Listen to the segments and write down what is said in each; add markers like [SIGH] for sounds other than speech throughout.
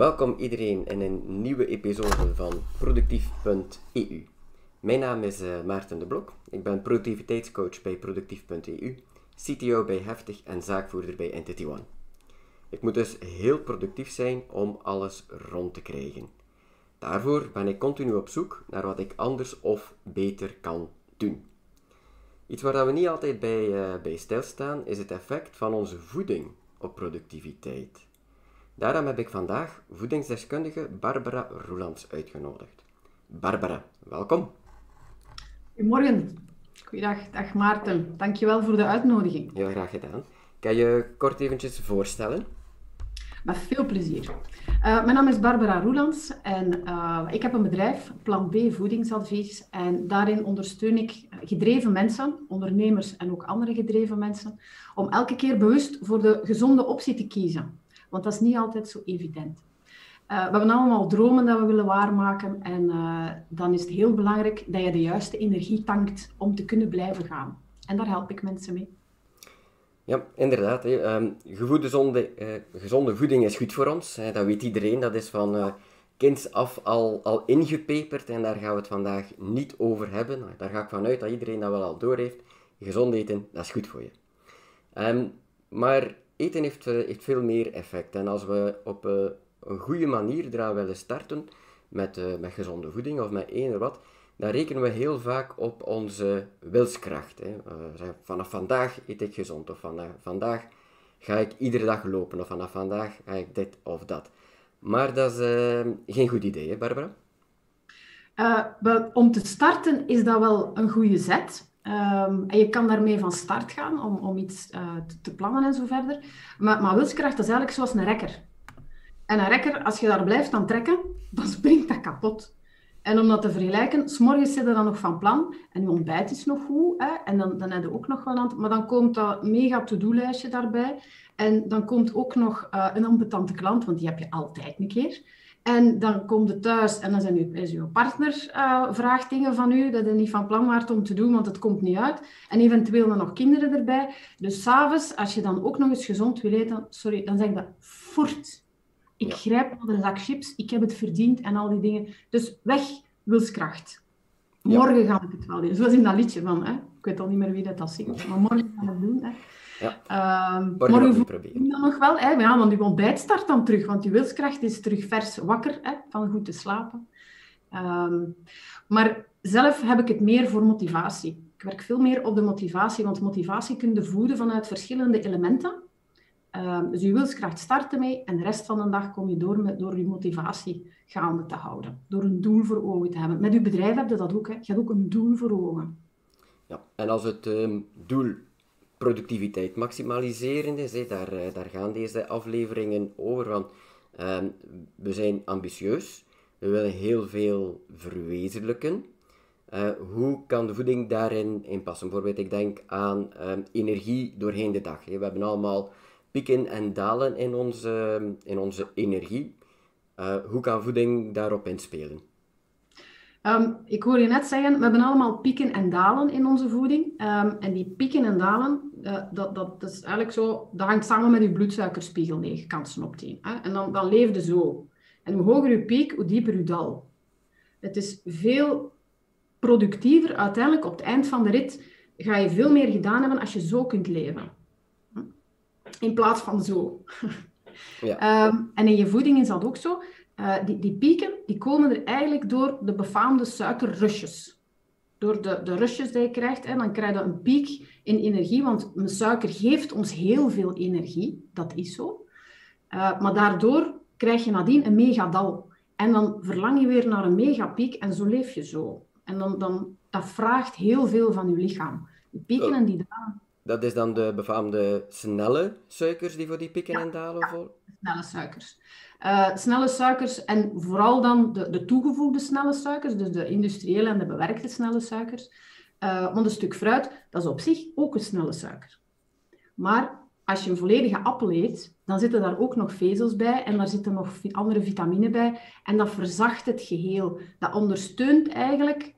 Welkom iedereen in een nieuwe episode van Productief.eu. Mijn naam is uh, Maarten de Blok. Ik ben productiviteitscoach bij Productief.eu, CTO bij Heftig en zaakvoerder bij Entity One. Ik moet dus heel productief zijn om alles rond te krijgen. Daarvoor ben ik continu op zoek naar wat ik anders of beter kan doen. Iets waar we niet altijd bij, uh, bij stilstaan is het effect van onze voeding op productiviteit. Daarom heb ik vandaag voedingsdeskundige Barbara Roelands uitgenodigd. Barbara, welkom. Goedemorgen. Goeiedag, dag Maarten. Dankjewel voor de uitnodiging. Ja, graag gedaan. Kan je kort eventjes voorstellen? Met veel plezier. Uh, mijn naam is Barbara Roelands en uh, ik heb een bedrijf, Plan B Voedingsadvies. En daarin ondersteun ik gedreven mensen, ondernemers en ook andere gedreven mensen, om elke keer bewust voor de gezonde optie te kiezen. Want dat is niet altijd zo evident. Uh, we hebben allemaal dromen dat we willen waarmaken. En uh, dan is het heel belangrijk dat je de juiste energie tankt om te kunnen blijven gaan. En daar help ik mensen mee. Ja, inderdaad. Hè. Um, gezonde, uh, gezonde voeding is goed voor ons. Hè. Dat weet iedereen. Dat is van kinds af al, al ingepeperd. En daar gaan we het vandaag niet over hebben. Daar ga ik vanuit dat iedereen dat wel al door heeft. Gezond eten, dat is goed voor je. Um, maar eten heeft, uh, heeft veel meer effect. En als we op een goede manier eraan willen starten met, met gezonde voeding of met eender wat, dan rekenen we heel vaak op onze wilskracht. Hè. Vanaf vandaag eet ik gezond, of vanaf vandaag ga ik iedere dag lopen, of vanaf vandaag ga ik dit of dat. Maar dat is geen goed idee, hè, Barbara? Om te starten is dat wel een goede zet. Um, en je kan daarmee van start gaan om, om iets te, te, plannen en zo verder. Maar, maar wilskracht is eigenlijk zoals een rekker. En een rekker, als je daar blijft aan trekken, [LAUGHS] dan springt dat kapot. En om dat te vergelijken, s'morgens zit je dan nog van plan en je ontbijt is nog goed. Hè, en dan, dan heb je ook nog wel aan Maar dan komt dat mega to-do-lijstje daarbij. En dan komt ook nog uh, een ambetante klant, want die heb je altijd een keer. En dan komt je thuis en dan zijn u, is uw partner uh, vraagt dingen van u dat je niet van plan waart om te doen, want het komt niet uit. En eventueel dan nog kinderen erbij. Dus s'avonds, als je dan ook nog eens gezond wil eten, sorry, dan zeg ik dat fort. Ik grijp naar de zak chips, ik heb het verdiend en al die dingen. Dus weg, wilskracht. Morgen ga ik het wel doen. Zoals in dat liedje van, hè? ik weet al niet meer wie dat, dat zingt, maar morgen gaan we het doen. Hè? Ja. Morgen, morgen proberen. dan nog wel, hè? Ja, want je ontbijt start dan terug, want je wilskracht is terug vers wakker hè? van goed te slapen. Um, maar zelf heb ik het meer voor motivatie. Ik werk veel meer op de motivatie, want motivatie kun je voeden vanuit verschillende elementen. Um, dus je wilskracht starten mee en de rest van de dag kom je door met, door je motivatie gaande te houden. Door een doel voor ogen te hebben. Met je bedrijf heb je dat ook. Hè. Je hebt ook een doel voor ogen. Ja, en als het um, doel productiviteit maximaliseren is, daar, uh, daar gaan deze afleveringen over. Want um, we zijn ambitieus. We willen heel veel verwezenlijken. Uh, hoe kan de voeding daarin in passen? Bijvoorbeeld, ik denk aan energie doorheen de dag. We hebben allemaal pieken en dalen in onze, in onze energie. Uh, hoe kan voeding daarop inspelen? Um, ik hoor je net zeggen, we hebben allemaal pieken en dalen in onze voeding. En die pieken en dalen, uh, dat, dat, dat, is eigenlijk zo, dat hangt samen met je bloedsuikerspiegel negen kansen op tien. Hè? En dan, dan leefde zo. En hoe hoger je piek, hoe dieper je dal. Het is veel productiever uiteindelijk op het eind van de rit. Ga je veel meer gedaan hebben als je zo kunt leven in plaats van zo. [LAUGHS] Ja. Um, en in je voeding is dat ook zo. Uh, die, die pieken die komen er eigenlijk door de befaamde suikerrushes. Door de, de rushes die je krijgt, en dan krijg je een piek in energie, want suiker geeft ons heel veel energie, dat is zo. Uh, maar daardoor krijg je nadien een megadal. En dan verlang je weer naar een megapiek en zo leef je zo. En dan, dan, dat vraagt heel veel van je lichaam. Die pieken en die dalen. Dat is dan de befaamde snelle suikers die voor die pieken en dalen voor? snelle suikers. Uh, snelle suikers en vooral dan de, de, toegevoegde snelle suikers, dus de industriële en de bewerkte snelle suikers. Uh, want een stuk fruit, dat is op zich ook een snelle suiker. Maar als je een volledige appel eet, dan zitten daar ook nog vezels bij en daar zitten nog andere vitamine bij. En dat verzacht het geheel. Dat ondersteunt eigenlijk,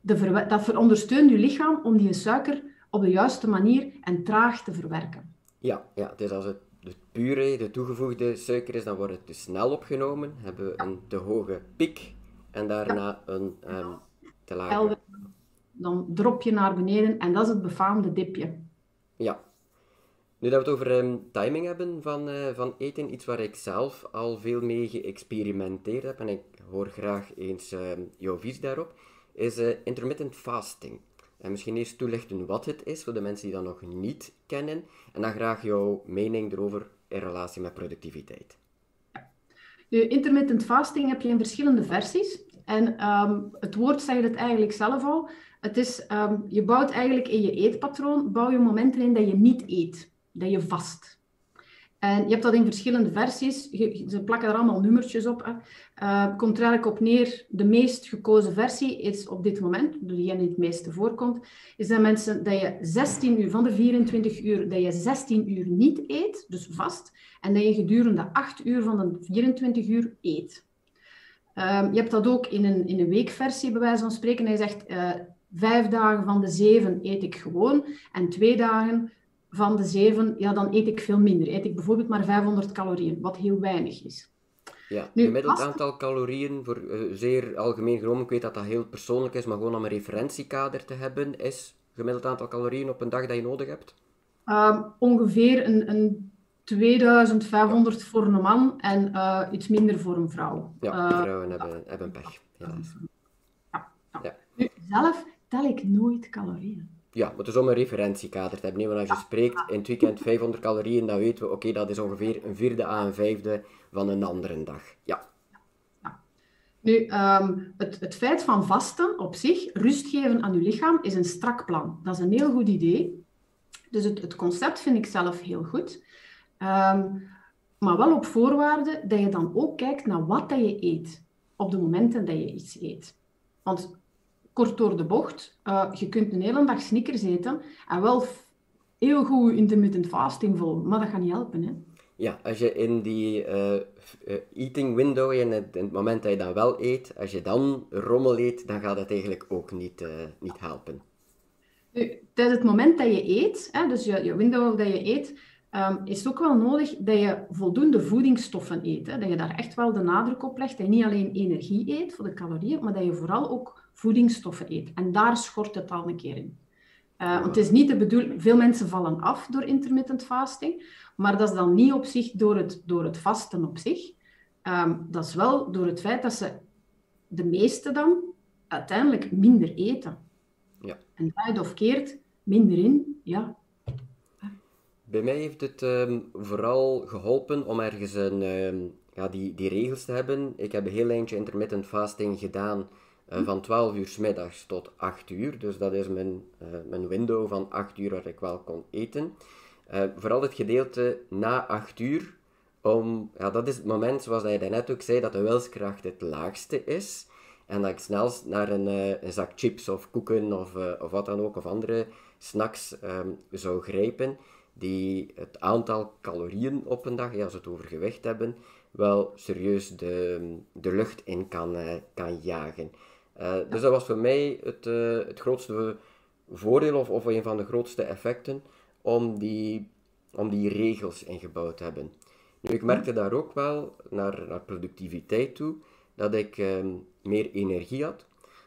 de dat ondersteunt je lichaam om die suiker op de juiste manier en traag te verwerken. Ja, ja het is als het de pure, de toegevoegde suiker is, dan wordt het te snel opgenomen. Hebben we een te hoge piek en daarna een um, te lage. Dan drop je naar beneden en dat is het befaamde dipje. Ja. Nu dat we het over um, timing hebben van, uh, van eten, iets waar ik zelf al veel mee geëxperimenteerd heb en ik hoor graag eens um, jouw visie daarop, is uh, intermittent fasting. En misschien eerst toelichten wat het is, voor de mensen die dat nog niet kennen. En dan graag jouw mening erover in relatie met productiviteit. De intermittent fasting heb je in verschillende versies. En um, het woord zegt het eigenlijk zelf al. Het is, um, je bouwt eigenlijk in je eetpatroon, bouw je momenten in dat je niet eet, dat je vast. En je hebt dat in verschillende versies. ze plakken er allemaal nummertjes op. Hè. Uh, komt er eigenlijk op neer, de meest gekozen versie is op dit moment, diegene die het meeste voorkomt, is dat mensen dat je 16 uur van de 24 uur, dat je 16 uur niet eet, dus vast, en dat je gedurende 8 uur van de 24 uur eet. Uh, je hebt dat ook in een, in een weekversie, bij wijze van spreken. Hij zegt, uh, vijf dagen van de zeven eet ik gewoon en twee dagen van de zeven, ja, dan eet ik veel minder. Eet ik bijvoorbeeld maar 500 calorieën, wat heel weinig is. Ja, nu, gemiddeld aantal calorieën, voor uh, zeer algemeen genomen, ik weet dat dat heel persoonlijk is, maar gewoon om een referentiekader te hebben, is gemiddeld aantal calorieën op een dag dat je nodig hebt? Uh, ongeveer een, een 2500 voor een man en uh, iets minder voor een vrouw. Ja, eh, vrouwen hebben, hebben pech, ja. ja. Nu, zelf tel ik nooit calorieën. Ja, het is om een referentiekader te hebben. Want als je spreekt in het weekend 500 calorieën, dan weten we, oké, dat is ongeveer een vierde à een vijfde van een andere dag. Ja. ja. Nu, um, het, het feit van vasten op zich, rust geven aan je lichaam, is een strak plan. Dat is een heel goed idee. Dus het, het concept vind ik zelf heel goed. Um, maar wel op voorwaarde dat je dan ook kijkt naar wat dat je eet. Op de momenten dat je iets eet. Want kort door de bocht. Uh, je kunt een hele dag snickers eten en wel heel goed intermittent fasting volgen, maar dat gaat niet helpen. Hè? Ja, als je in die uh, eating window, in het, in het, moment dat je dan wel eet, als je dan rommel eet, dan gaat het eigenlijk ook niet, uh, niet helpen. Nu, tijdens het moment dat je eet, hè, dus je, je window dat je eet, um, is het ook wel nodig dat je voldoende voedingsstoffen eet. Hè? Dat je daar echt wel de nadruk op legt. Dat je niet alleen energie eet voor de calorieën, maar dat je vooral ook voedingsstoffen eet. En daar schort het al een keer in. Uh, want het is niet de bedoeling... Veel mensen vallen af door intermittent fasting, maar dat is dan niet op zich door het, door het vasten op zich. Um, dat is wel door het feit dat ze de meeste dan uiteindelijk minder eten. Ja. En draait of keert minder in, ja. Bij mij heeft het um, vooral geholpen om ergens een, um, ja, die, die regels te hebben. Ik heb een heel eindje intermittent fasting gedaan uh, van 12 uur s middags tot 8 uur. Dus dat is mijn, uh, mijn window van 8 uur waar ik wel kon eten. Uh, vooral het gedeelte na 8 uur, om, ja, dat is het moment, zoals je net ook zei, dat de wilskracht het laagste is. En dat ik snel naar een, zak chips of koeken of, of wat dan ook, of andere snacks um, zou grijpen, die het aantal calorieën op een dag, ja, als we het over gewicht hebben, wel serieus de, de lucht in kan, kan jagen. Uh, dus dat was voor mij het, uh, het grootste voordeel of, of een van de grootste effecten om die, om die regels ingebouwd te hebben. Nu, ik merkte daar ook wel naar, naar productiviteit toe dat ik um, meer energie had.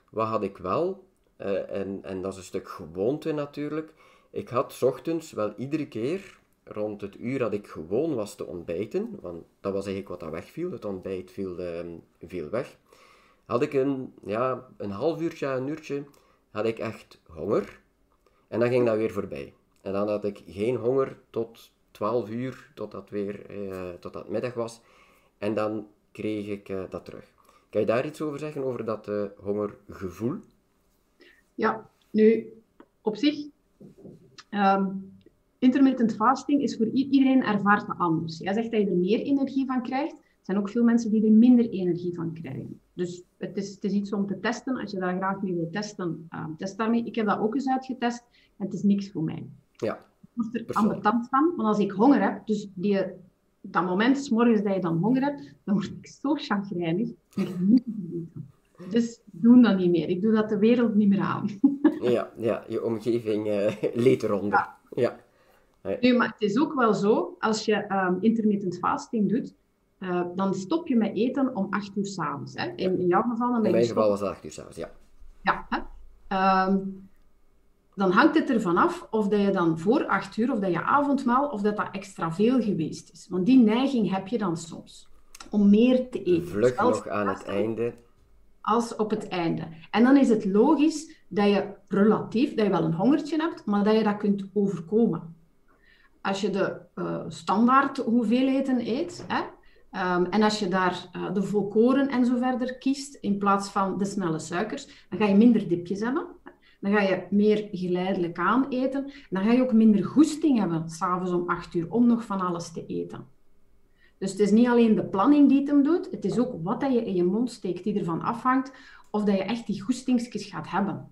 Wat had ik wel? Uh, en, en dat is een stuk gewoonte natuurlijk. Ik had s ochtends wel iedere keer rond het uur dat ik gewoon was te ontbijten, want dat was eigenlijk wat dat wegviel. Het ontbijt viel, um, viel weg had ik een, ja, een half uurtje, een uurtje, had ik echt honger. En dan ging dat weer voorbij. En dan had ik geen honger tot 12 uur, tot dat weer, eh, tot dat middag was. En dan kreeg ik uh, dat terug. Kan je daar iets over zeggen, over dat uh, hongergevoel? Ja, nu, op zich, um, intermittent fasting is voor iedereen ervaart dat anders. Jij zegt dat je er meer energie van krijgt zijn ook veel mensen die er minder energie van krijgen. Dus het is, het is iets om te testen. Als je daar graag mee wilt testen, uh, test daarmee. Ik heb dat ook eens uitgetest en het is niks voor mij. Ja. Ik word er ambetant van, want als ik honger heb, dus die, dat moment, s morgens dat je dan honger hebt, dan word ik zo chagrijnig. Ik niet Dus doe dat niet meer. Ik doe dat de wereld niet meer aan. [LAUGHS] ja, ja, je omgeving uh, leed eronder. Ja. ja. Nu, maar het is ook wel zo, als je um, intermittent fasting doet, uh, dan stop je met eten om 8 uur s'avonds. In, in jouw geval... In mijn geval was het 8 uur s'avonds, ja. Ja. Hè? Um, dan hangt het ervan af of dat je dan voor 8 uur, of dat je avondmaal, of dat dat extra veel geweest is. Want die neiging heb je dan soms, om meer te eten. Vlug nog aan het einde. Als op het einde. En dan is het logisch dat je relatief, dat je wel een hongertje hebt, maar dat je dat kunt overkomen. Als je de uh, standaard hoeveelheden eet, hè, um, en als je daar uh, de volkoren en zo verder kiest, in plaats van de snelle suikers, dan ga je minder dipjes hebben. Dan ga je meer geleidelijk aan eten. Dan ga je ook minder goesting hebben, s'avonds om 8 uur, om nog van alles te eten. Dus het is niet alleen de planning die het hem doet, het is ook wat dat je in je mond steekt die ervan afhangt of dat je echt die goestingsjes gaat hebben.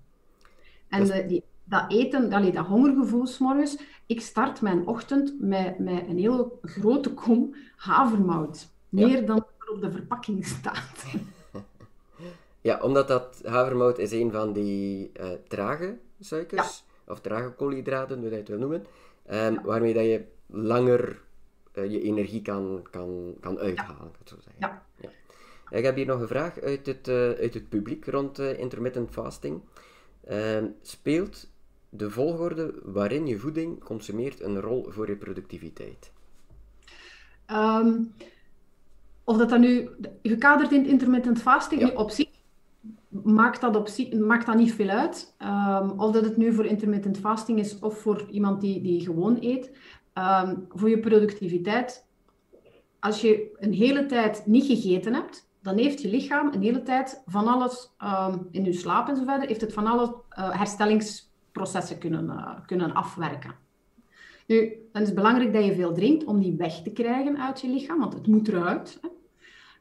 En de, die, dat eten, dat, dat hongergevoel s morgens, ik start mijn ochtend met, met een hele grote kom havermout. Meer dan er op de verpakking staat. [LAUGHS] Ja, omdat dat havermout is een van die uh, trage suikers, of trage koolhydraten, hoe je het wil noemen, um, waarmee dat je langer uh, je energie kan, kan, kan uithalen. Zo zeggen. Ja. Ik heb hier nog een vraag uit het, uh, uit het publiek rond intermittent fasting. Ehm, speelt de volgorde waarin je voeding consumeert een rol voor je productiviteit? Um, of dat dan nu gekaderd in intermittent fasting, ja. op zich maakt dat, op, maakt dat niet veel uit. Um, of dat het nu voor intermittent fasting is of voor iemand die, die gewoon eet. Um, voor je productiviteit, als je een hele tijd niet gegeten hebt, dan heeft je lichaam een hele tijd van alles um, in je slaap en zo verder, heeft het van alle uh, herstellingsprocessen kunnen, uh, kunnen afwerken. Nu, dan is belangrijk dat je veel drinkt om die weg te krijgen uit je lichaam, want het moet eruit. Hè.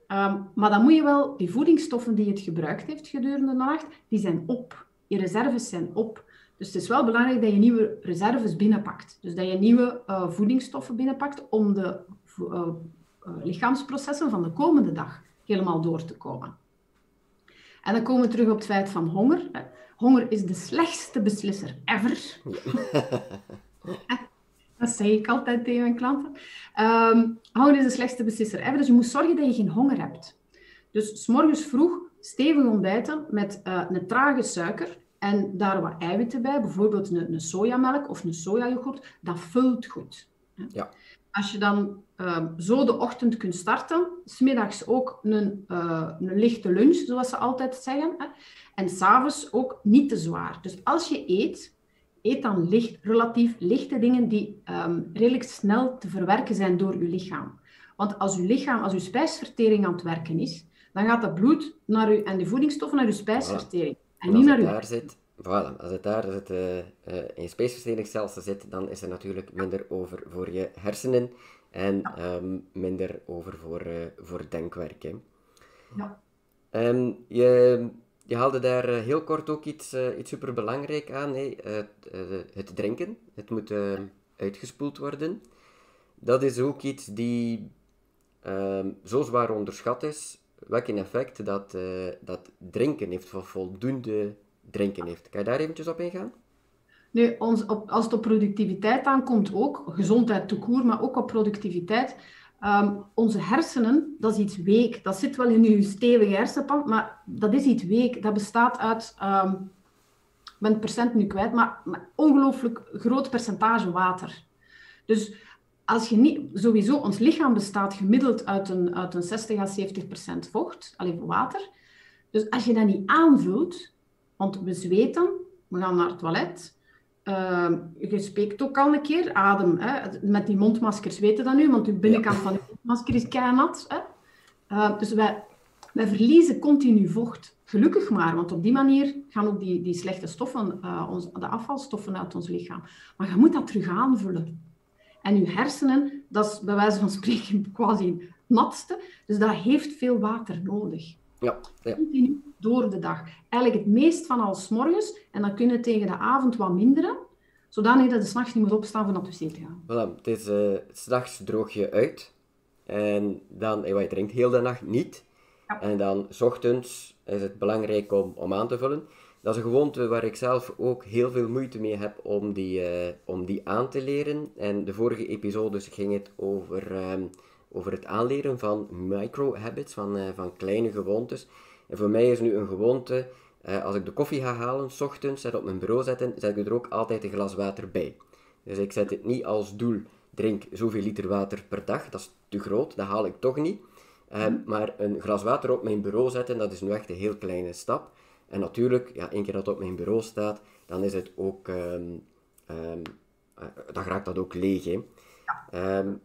Um, maar dan moet je wel, die voedingsstoffen die het gebruikt heeft gedurende de nacht, die zijn op. Je reserves zijn op. Dus het is wel belangrijk dat je nieuwe reserves binnenpakt. Dus dat je nieuwe uh, voedingsstoffen binnenpakt om de uh, lichaamsprocessen van de komende dag helemaal door te komen. En dan komen we terug op het feit van honger. Honger is de slechtste beslisser ever. Ja. [LAUGHS] Dat zeg ik altijd tegen mijn klanten. Um, honger is de slechtste beslisser ever, dus je moet zorgen dat je geen honger hebt. Dus s morgens vroeg stevig ontbijten met uh, een trage suiker en daar wat eiwitten bij, bijvoorbeeld een, een sojamelk of een sojayoghurt, dat vult goed. Ja. Als je dan uh, zo de ochtend kunt starten, smiddags ook een, uh, een lichte lunch, zoals ze altijd zeggen. Hè? En s'avonds ook niet te zwaar. Dus als je eet, eet dan licht, relatief lichte dingen die um, redelijk snel te verwerken zijn door uw lichaam. Want als uw lichaam, als uw spijsvertering aan het werken is, dan gaat het bloed naar uw, en de voedingsstoffen naar uw spijsvertering. En, niet naar uw... Zit, voilà, als het daar zit, uh, uh, in je spijsverteringsstelsel zit, dan is er natuurlijk minder over voor je hersenen en ja. um, minder over voor, uh, voor denkwerk. Hè. Ja. Um, je je haalde daar eh, heel kort ook iets, uh, iets superbelangrijk aan, hè? Het, drinken. Het moet uh, uitgespoeld worden. Dat is ook iets die ehm, zo zwaar onderschat is, welk een effect dat, dat drinken heeft, of voldoende drinken heeft. Kan je daar eventjes op ingaan? Nu, ons, als het op productiviteit aankomt ook, gezondheid toekoer, maar ook op productiviteit, Um, onze hersenen, dat is iets week. Dat zit wel in uw stevige hersenpan, maar dat is iets week. Dat bestaat uit, um, ik ben het procent nu kwijt, maar, maar ongelooflijk groot percentage water. Dus als je niet, sowieso, ons lichaam bestaat gemiddeld uit een, uit een 60 à 70 procent vocht, alleen water. Dus als je dat niet aanvult, want we zweten, we gaan naar het toilet, uh, je spreekt ook al een keer, adem. Hè? Met die mondmaskers weten dat nu, want de binnenkant van je mondmasker is keihard. Hè? Uh, dus wij, wij verliezen continu vocht. Gelukkig maar, want op die manier gaan ook die, die slechte stoffen, uh, ons, de afvalstoffen uit ons lichaam. Maar je moet dat terug aanvullen. En je hersenen, dat is bij wijze van spreken [LAUGHS] quasi het natste, dus dat heeft veel water nodig. Ja, ja. Continu door de dag. Eigenlijk het meest van al morgens. En dan kunnen tegen de avond wat minderen. Zodanig dat je s'nachts niet moet opstaan van naar de wc te gaan. Voilà, het is, uh, s'nachts droog je uit. En dan, eh, je drinkt heel de nacht niet. Ja. En dan, s ochtends, is het belangrijk om, om aan te vullen. dat is een gewoonte waar ik zelf ook heel veel moeite mee heb om die, uh, om die aan te leren. En de vorige episodes ging het over, um, over het aanleren van micro-habits, van, uh, van kleine gewoontes. En voor mij is nu een gewoonte, uh, als ik de koffie ga halen, s ochtends, het op mijn bureau zetten, zet ik er ook altijd een glas water bij. Dus ik zet het niet als doel, drink zoveel liter water per dag, dat is te groot, dat haal ik toch niet. Um, maar een glas water op mijn bureau zetten, dat is nu echt een heel kleine stap. En natuurlijk, ja, één keer dat het op mijn bureau staat, dan is het ook, um, um, dan raakt dat ook leeg. Hè. Um,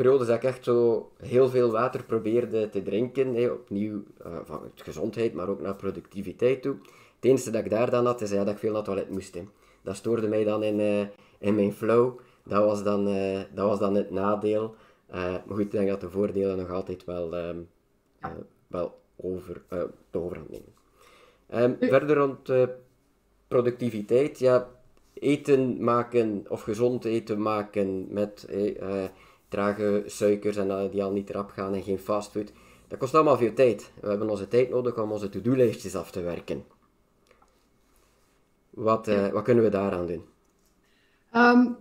periodes dat ik echt zo heel veel water probeerde te drinken, hè, opnieuw uh, van gezondheid, maar ook naar productiviteit toe. Het enige dat ik daar dan had, is ja, dat ik veel naar het toilet moest. Hè. Dat stoorde mij dan in, uh, in mijn flow. Dat was dan, uh, dat was dan het nadeel. maar goed, ik denk dat de voordelen nog altijd wel, wel over, de overhand nemen. Um, verder rond productiviteit, ja, eten maken of gezond eten maken met trage suikers en die al niet rap gaan en geen fastfood, dat kost allemaal veel tijd. We hebben onze tijd nodig om onze to-do-lijstjes af te werken. Wat, ja. wat kunnen we daaraan doen? Um,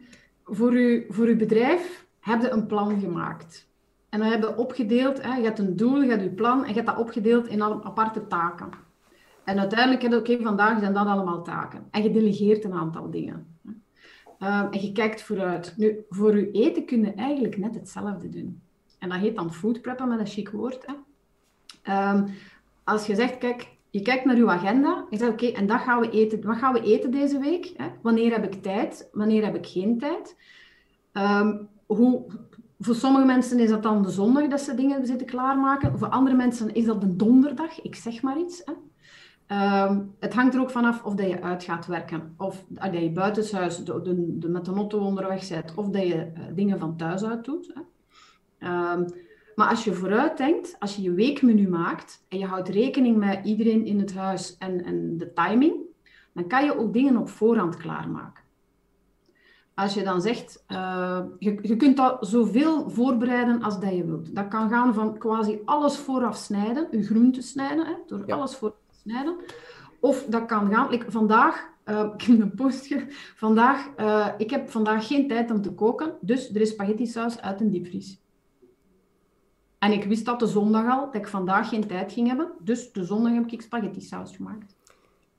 voor, uw, voor uw bedrijf heb je een plan gemaakt. En dan heb je opgedeeld, hè, je hebt een doel, je hebt je plan en je hebt dat opgedeeld in aparte taken. En uiteindelijk heb je, oké, okay, vandaag zijn dat allemaal taken. En je delegeert een aantal dingen. Um, en je kijkt vooruit. Nu, voor je eten kun je eigenlijk net hetzelfde doen. En dat heet dan food preppen met een chic woord. Hè. Um, als je zegt, kijk, je kijkt naar je agenda. Je zegt, oké, en dat gaan we eten. wat gaan we eten deze week? Hè? Wanneer heb ik tijd? Wanneer heb ik geen tijd? Um, hoe, voor sommige mensen is dat dan de zondag dat ze dingen zitten klaarmaken. Voor andere mensen is dat de donderdag. Ik zeg maar iets. Hè? Um, het hangt er ook vanaf of dat je uit gaat werken, of dat je buitenshuis de, de, de, met de auto onderweg bent, of dat je uh, dingen van thuis uit doet. Hè. Um, maar als je vooruit denkt, als je je weekmenu maakt en je houdt rekening met iedereen in het huis en, en de timing, dan kan je ook dingen op voorhand klaarmaken. Als je dan zegt, uh, je, je kunt dat zoveel voorbereiden als dat je wilt. Dat kan gaan van quasi alles vooraf snijden, je groenten snijden, hè, door ja. alles vooraf snijden. Of dat kan gaan, vandaag, uh, [LAUGHS] ik heb een postje, vandaag, uh, ik heb vandaag geen tijd om te koken, dus er is spaghetti saus uit een diepvries. En ik wist dat de zondag al, dat ik vandaag geen tijd ging hebben, dus de zondag heb ik spaghetti saus gemaakt.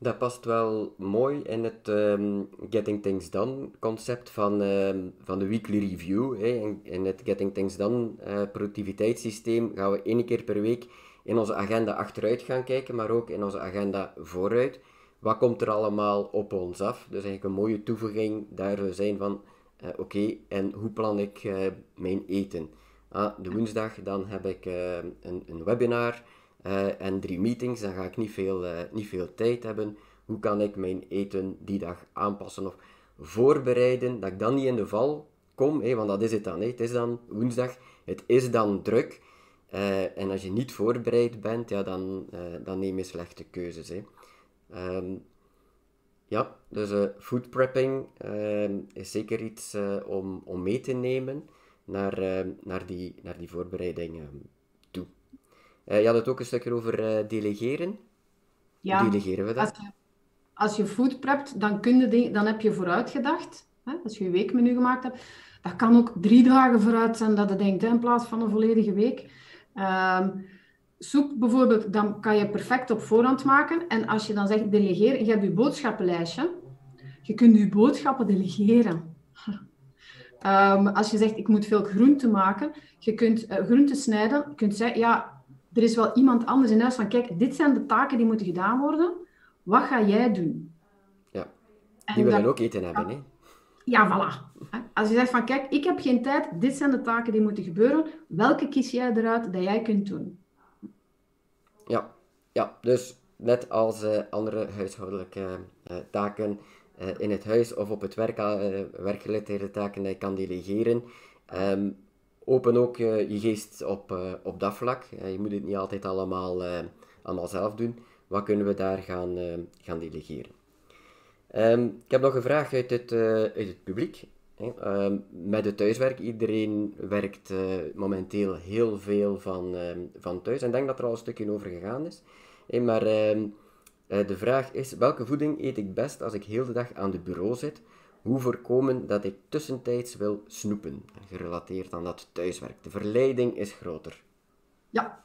Dat past wel mooi in het um, Getting Things Done concept van, um, van de weekly review. Hè. In, in het Getting Things Done uh, productiviteitssysteem gaan we één keer per week in onze agenda achteruit gaan kijken, maar ook in onze agenda vooruit. Wat komt er allemaal op ons af? Dus eigenlijk een mooie toevoeging daar zijn van, uh, oké, en hoe plan ik uh, mijn eten? Ah, de woensdag, dan heb ik uh, een, een, webinar en drie meetings, dan ga ik niet veel, niet veel tijd hebben. Hoe kan ik mijn eten die dag aanpassen of voorbereiden, dat ik dan niet in de val kom, want dat is het dan. Het is dan woensdag, het is dan druk. Uh, en als je niet voorbereid bent, ja, dan, uh, dan neem je slechte keuzes. Hè. Um, ja, dus uh, food prepping ehm, is zeker iets om, om mee te nemen naar, ehm, naar, die, naar die voorbereiding toe. je had het ook een stukje over delegeren. Ja, Hoe delegeren we dat? Als je, als je food prept, dan, kun je dan heb je vooruitgedacht. Hè? Als je je weekmenu gemaakt hebt. Dat kan ook drie dagen vooruit zijn dat je denkt, hè, in plaats van een volledige week. Um, soep bijvoorbeeld, dan kan je perfect op voorhand maken. En als je dan zegt delegeren, je hebt je boodschappenlijstje. Je kunt je boodschappen delegeren. Um, [LAUGHS] als je zegt, ik moet veel groenten maken, je kunt uh, groenten snijden. Je kunt zeggen, ja, er is wel iemand anders in huis van, kijk, dit zijn de taken die moeten gedaan worden. Wat ga jij doen? Ja, die willen ook eten hebben, hè? Ja, voilà. Als je zegt van, kijk, ik heb geen tijd, dit zijn de taken die moeten gebeuren. Welke kies jij eruit dat jij kunt doen? Ja, ja dus net als uh, andere huishoudelijke uh, taken uh, in het huis of op het werk, werkgerelateerde taken die je kan delegeren, um, open ook je geest op, op dat vlak. je moet het niet altijd allemaal, allemaal zelf doen. Wat kunnen we daar gaan, gaan delegeren? Um, ik heb nog een vraag uit het, uh, uit het publiek. Um, met het thuiswerk, iedereen werkt uh, momenteel heel veel van, um, van thuis. En ik denk dat er al een stukje over gegaan is. Maar Eh, de vraag is, welke voeding eet ik best als ik heel de dag aan de bureau zit? Hoe voorkomen dat ik tussentijds wil snoepen? Gerelateerd aan dat thuiswerk. De verleiding is groter. Ja.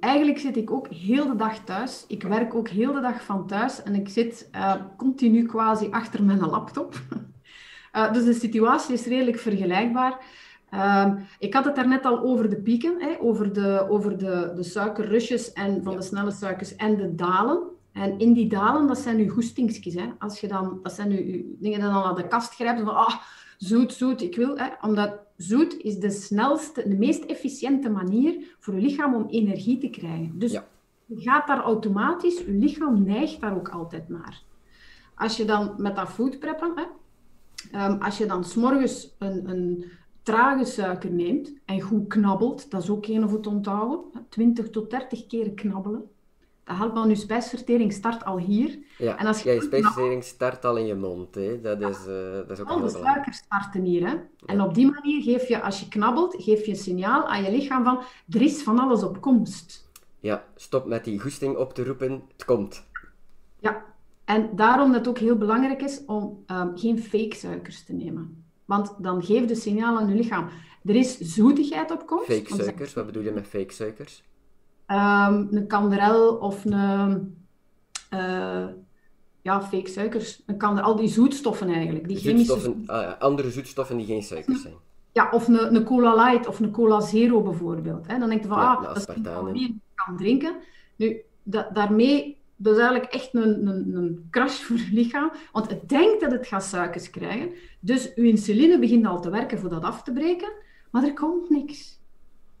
Ehm, eigenlijk zit ik ook heel de dag thuis. Ik werk ook heel de dag van thuis en ik zit uh, continu quasi achter mijn laptop. uh, [LAUGHS] dus de situatie is redelijk vergelijkbaar. Uh, ik had het daarnet al over de pieken, hè, over, de, over de, de suikerrushes en van de snelle suikers en de dalen. En in die dalen, dat zijn uw goestingsjes. Hè. Als je dan, dat zijn uw, dingen die dan aan de kast grijpt van ah, zoet, zoet, ik wil. Hè, omdat zoet is de snelste, de meest efficiënte manier voor je lichaam om energie te krijgen. Dus ja. je gaat daar automatisch, je lichaam neigt daar ook altijd naar. Als je dan met dat food preppen, hè, um, als je dan s'morgens een, een trage suiker neemt en goed knabbelt, dat is ook een voor te onthouden, 20 tot 30 keer knabbelen. Helpt je spijsvertering start al hier. Ja, en als je, ja, je spijsvertering start al in je mond. Hè. Dat, is, uh, dat is ook Al de suiker starten hier. Hè. En op die manier geef je, als je knabbelt, geef je een signaal aan je lichaam van er is van alles op komst. Ja, stop met die goesting op te roepen, het komt. Ja, en daarom dat het ook heel belangrijk is om um, geen fake suikers te nemen. Want dan geeft de signaal aan je lichaam, er is zoetigheid op komst. Fake suikers, wat bedoel je met fake suikers? Um, een kanderel of een... Uh, ja, fake suikers. Een kander, al die zoetstoffen eigenlijk. Die zoetstoffen, chemische... uh, andere zoetstoffen die geen suikers zijn. Ja, of een, een cola light of een cola zero bijvoorbeeld. Hè. Dan denk je van, ja, ah, dat is je kan drinken. Nu, da daarmee dat is eigenlijk echt een, een, een crash voor het lichaam, want het denkt dat het gaat suikers krijgen. Dus uw insuline begint al te werken voor dat af te breken, maar er komt niks.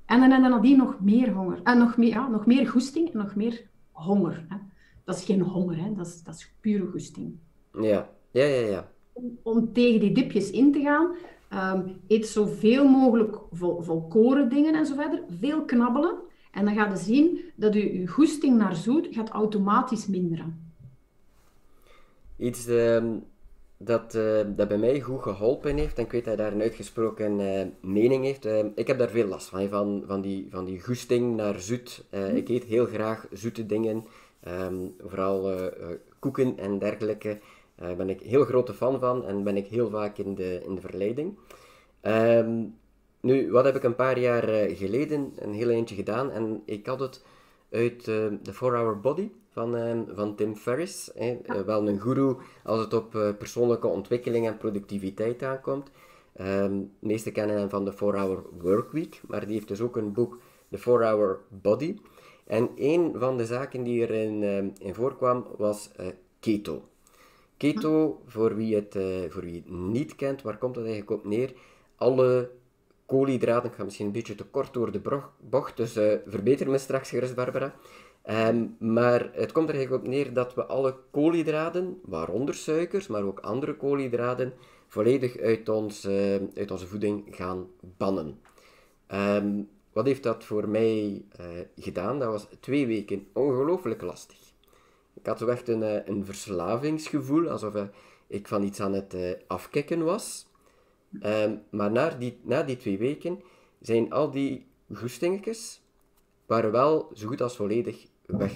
En dan hebben nadien nog meer honger. En nog meer, ja, nog meer goesting en nog meer honger. Hè. Dat is geen honger, hè. Dat, is, dat is pure goesting. Ja, ja, ja. ja. Om, om tegen die dipjes in te gaan, um, eet zoveel mogelijk vol, volkoren dingen en zo verder. Veel knabbelen. En dan gaat je zien dat je, je goesting naar zoet gaat automatisch minderen. Iets uh, dat, uh, dat bij mij goed geholpen heeft, en ik weet dat hij daar een uitgesproken uh, mening heeft. Uh, ik heb daar veel last van, van, van, die, van die goesting naar zoet. Mm. Ik eet heel graag zoete dingen, um, vooral koeken en dergelijke. Daar ben ik heel grote fan van en ben ik heel vaak in de, in de verleiding. Um, nu, wat heb ik een paar jaar eh, geleden een heel eentje gedaan en ik had het uit de 4-Hour Body van, uh, van Tim Ferriss. Hè. wel een guru als het op persoonlijke ontwikkeling en productiviteit aankomt. Um, de meesten kennen hem van de 4-Hour Workweek, maar die heeft dus ook een boek, The 4-Hour Body. En een van de zaken die erin in voorkwam was keto. Keto, voor wie, het, voor wie het niet kent, waar komt dat eigenlijk op neer? Alle koolhydraten. Ik ga misschien een beetje te kort door de bocht, dus uh, verbeter me straks gerust, Barbara. Um, maar het komt er eigenlijk op neer dat we alle koolhydraten, waaronder suikers, maar ook andere koolhydraten, volledig uit, ons, uh, uit onze voeding gaan bannen. Um, wat heeft dat voor mij uh, gedaan? Dat was twee weken ongelooflijk lastig. Ik had zo echt een, een verslavingsgevoel, alsof ik van iets aan het afkicken was. Ehm, maar na die, na die twee weken zijn al die goestingetjes waren wel zo goed als volledig weg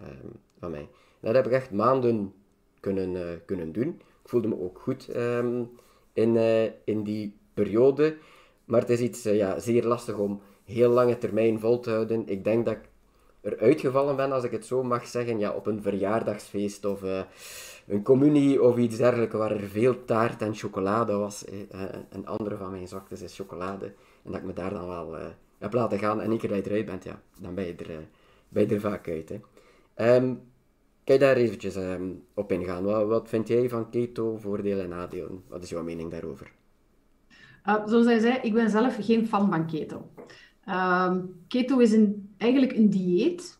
ehm, van mij. Dat heb ik echt maanden kunnen, uh, kunnen doen. Ik voelde me ook goed um, in, uh, in die periode. Maar het is iets uh, ja, zeer lastig om heel lange termijn vol te houden. Ik denk dat ik eruit gevallen ben, als ik het zo mag zeggen, ja, op een verjaardagsfeest of een communie of iets dergelijks waar er veel taart en chocolade was. Eh, een andere van mijn zwaktes is chocolade. En dat ik me daar dan wel eh, heb laten gaan. En één keer dat eruit bent, ja, dan ben je er, je er vaak uit. Hè. Um, kan je daar eventjes um, op ingaan? Wat, wat vind jij van keto, voordelen en nadelen? Wat is jouw mening daarover? Uh, zoals hij zei, ik ben zelf geen fan van keto. Um, keto is een, eigenlijk een dieet.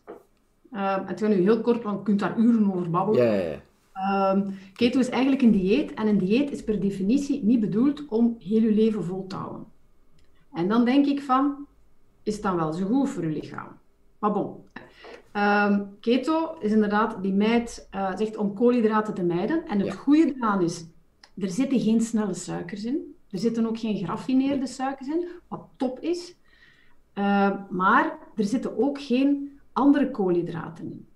Uh, het gaat nu heel kort, want je kunt daar uren over babbelen. Ja, ja, ja. Um, keto is eigenlijk een dieet en een dieet is per definitie niet bedoeld om heel je leven vol te houden. En dan denk ik van, is het dan wel zo goed voor je lichaam? Maar bon. Um, keto is inderdaad, die meid uh, zegt om koolhydraten te mijden. En het ja. goede eraan is, er zitten geen snelle suikers in. Er zitten ook geen geraffineerde suikers in, wat top is. Uh, maar er zitten ook geen andere koolhydraten in.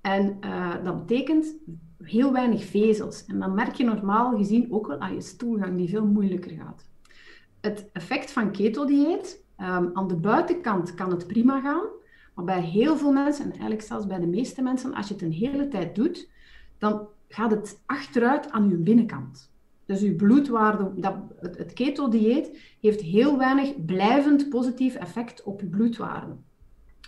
En dat betekent heel weinig vezels. En dan merk je normaal gezien ook wel aan je stoelgang die veel moeilijker gaat. Het effect van keto-dieet, um, aan de buitenkant kan het prima gaan, maar bij heel veel mensen, en eigenlijk zelfs bij de meeste mensen, als je het een hele tijd doet, dan gaat het achteruit aan je binnenkant. Dus uw bloedwaarde, dat, het, het keto-dieet heeft heel weinig blijvend positief effect op uw bloedwaarde.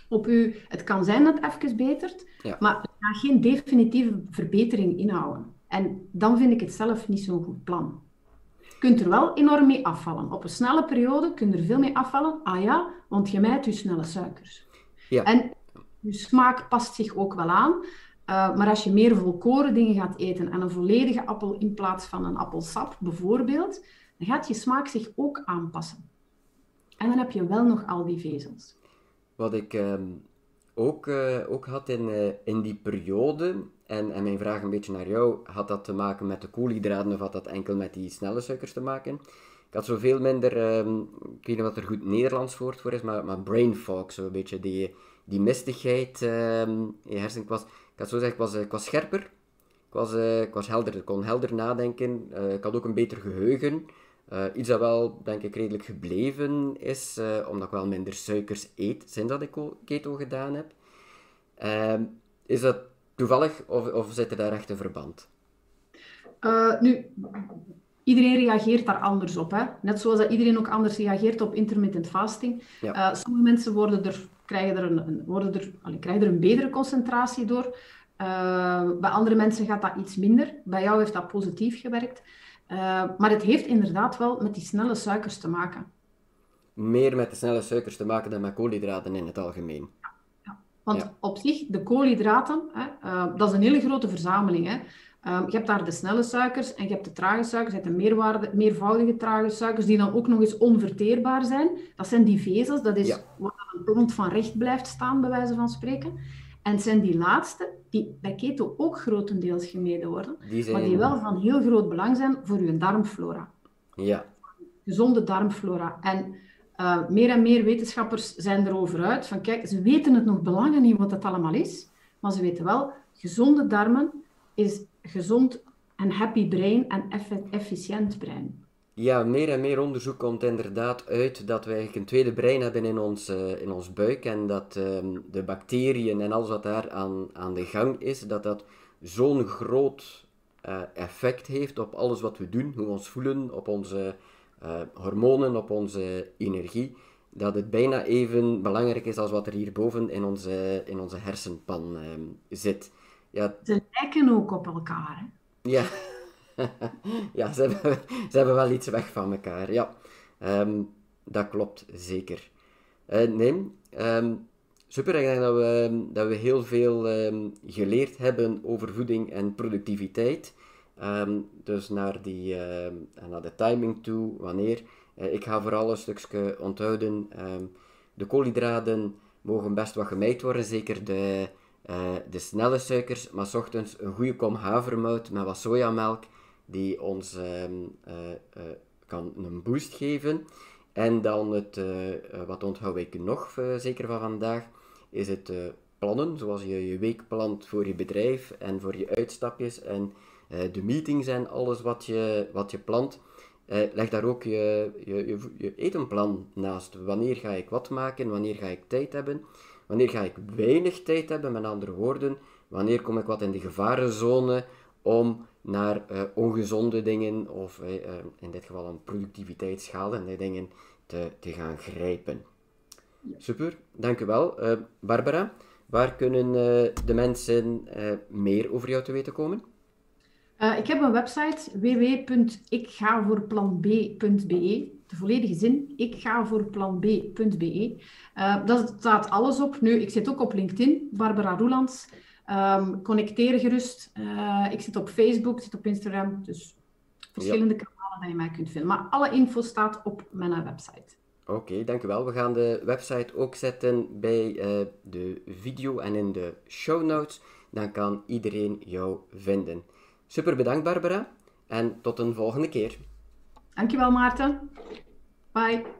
Op u, het kan zijn dat het even betert, maar het gaat geen definitieve verbetering inhouden. En dan vind ik het zelf niet zo'n goed plan. Je kunt er wel enorm mee afvallen. Op een snelle periode kun je er veel mee afvallen. Ah ja, want je mijt je snelle suikers. Ja. En je smaak past zich ook wel aan. Uh, maar als je meer volkoren dingen gaat eten en een volledige appel in plaats van een appelsap bijvoorbeeld, dan gaat je smaak zich ook aanpassen. En dan heb je wel nog al die vezels. Wat ik ehm, ook, uh, ook had in, uh, in die periode, en, en mijn vraag een beetje naar jou, had dat te maken met de koolhydraten of had dat enkel met die snelle suikers te maken? Ik had zoveel minder, um, ik weet niet wat er goed Nederlands woord voor is, maar, maar brain fog, zo een beetje die, die mistigheid um, in je hersenen. Ik was, ik had zo zeggen, ik was, ik was scherper, ik was, uh, ik was helder, ik kon helder nadenken, ik had ook een beter geheugen. Iets dat wel, denk ik, redelijk gebleven is, omdat ik wel minder suikers eet sinds dat ik keto gedaan heb. Uh, is dat toevallig of, of zit er daar echt een verband? Eh, nu, iedereen reageert daar anders op. Hè? Net zoals dat iedereen ook anders reageert op intermittent fasting. Ja. sommige mensen worden er, krijgen, er een, worden er, allee, krijgen er een betere concentratie door. bij andere mensen gaat dat iets minder. Bij jou heeft dat positief gewerkt. Uh, maar het heeft inderdaad wel met die snelle suikers te maken. Meer met de snelle suikers te maken dan met koolhydraten in het algemeen. Ja, ja. want op zich, de koolhydraten, hè, dat is een hele grote verzameling. Hè. Uh, je hebt daar de snelle suikers en je hebt de trage suikers, je hebt de meerwaarde, meervoudige trage suikers, die dan ook nog eens onverteerbaar zijn. Dat zijn die vezels, dat is ja. waar een plant van recht blijft staan, bij wijze van spreken. En het zijn die laatste die bij keto ook grotendeels gemeden worden, maar die wel van heel groot belang zijn voor je darmflora. Ja. Gezonde darmflora. En uh, meer en meer wetenschappers zijn erover uit van kijk, ze weten het nog belangen niet wat het allemaal is, maar ze weten wel, gezonde darmen is gezond en happy brain en efficiënt brein. Ja, meer en meer onderzoek komt inderdaad uit dat we eigenlijk een tweede brein hebben in ons, uh, in ons buik en dat um, de bacteriën en alles wat daar aan, aan de gang is, dat dat zo'n groot uh, effect heeft op alles wat we doen, hoe we ons voelen, op onze uh, hormonen, op onze energie, dat het bijna even belangrijk is als wat er hierboven in onze, in onze hersenpan um, zit. Ja. Ze lijken ook op elkaar. Hè? Ja. [LAUGHS] ja, ze hebben, ze hebben wel iets weg van elkaar. Ja, ehm, dat klopt zeker. Uh, nee, ehm, super. Ik denk dat we, dat we heel veel um, geleerd hebben over voeding en productiviteit. dus naar, die, naar de timing toe, wanneer. Uh, ik ga vooral een stukje onthouden. de koolhydraten mogen best wat gemijt worden, zeker de, uh, de snelle suikers. Maar ochtends een goede kom havermout met wat sojamelk die ons ehm, eh, eh, kan een boost geven. En dan het, eh, wat onthoud ik nog zeker van vandaag, is het plannen, zoals je je week plant voor je bedrijf en voor je uitstapjes en de meetings en alles wat je, wat je plant. leg daar ook je, je, je, etenplan naast. Wanneer ga ik wat maken? Wanneer ga ik tijd hebben? Wanneer ga ik weinig tijd hebben? Met andere woorden, wanneer kom ik wat in de gevarenzone om naar uh, ongezonde dingen, of uh, in dit geval een productiviteitsschaal en die dingen te, te gaan grijpen. Super, dank u wel. Uh, Barbara, waar kunnen de mensen meer over jou te weten komen? ik heb een website www.ikgavoorplanb.be. De volledige zin, ikgavoorplanb.be. Uh, daar staat alles op. Nu, ik zit ook op LinkedIn, Barbara Roelands. Um, connecteer gerust. Uh, ik zit op Facebook, ik zit op Instagram. Dus verschillende kanalen dat je mij kunt vinden. Maar alle info staat op mijn website. Oké, okay, dankjewel. We gaan de website ook zetten bij uh, de video en in de show notes. Dan kan iedereen jou vinden. Super bedankt Barbara en tot een volgende keer. Dankjewel Maarten. Bye.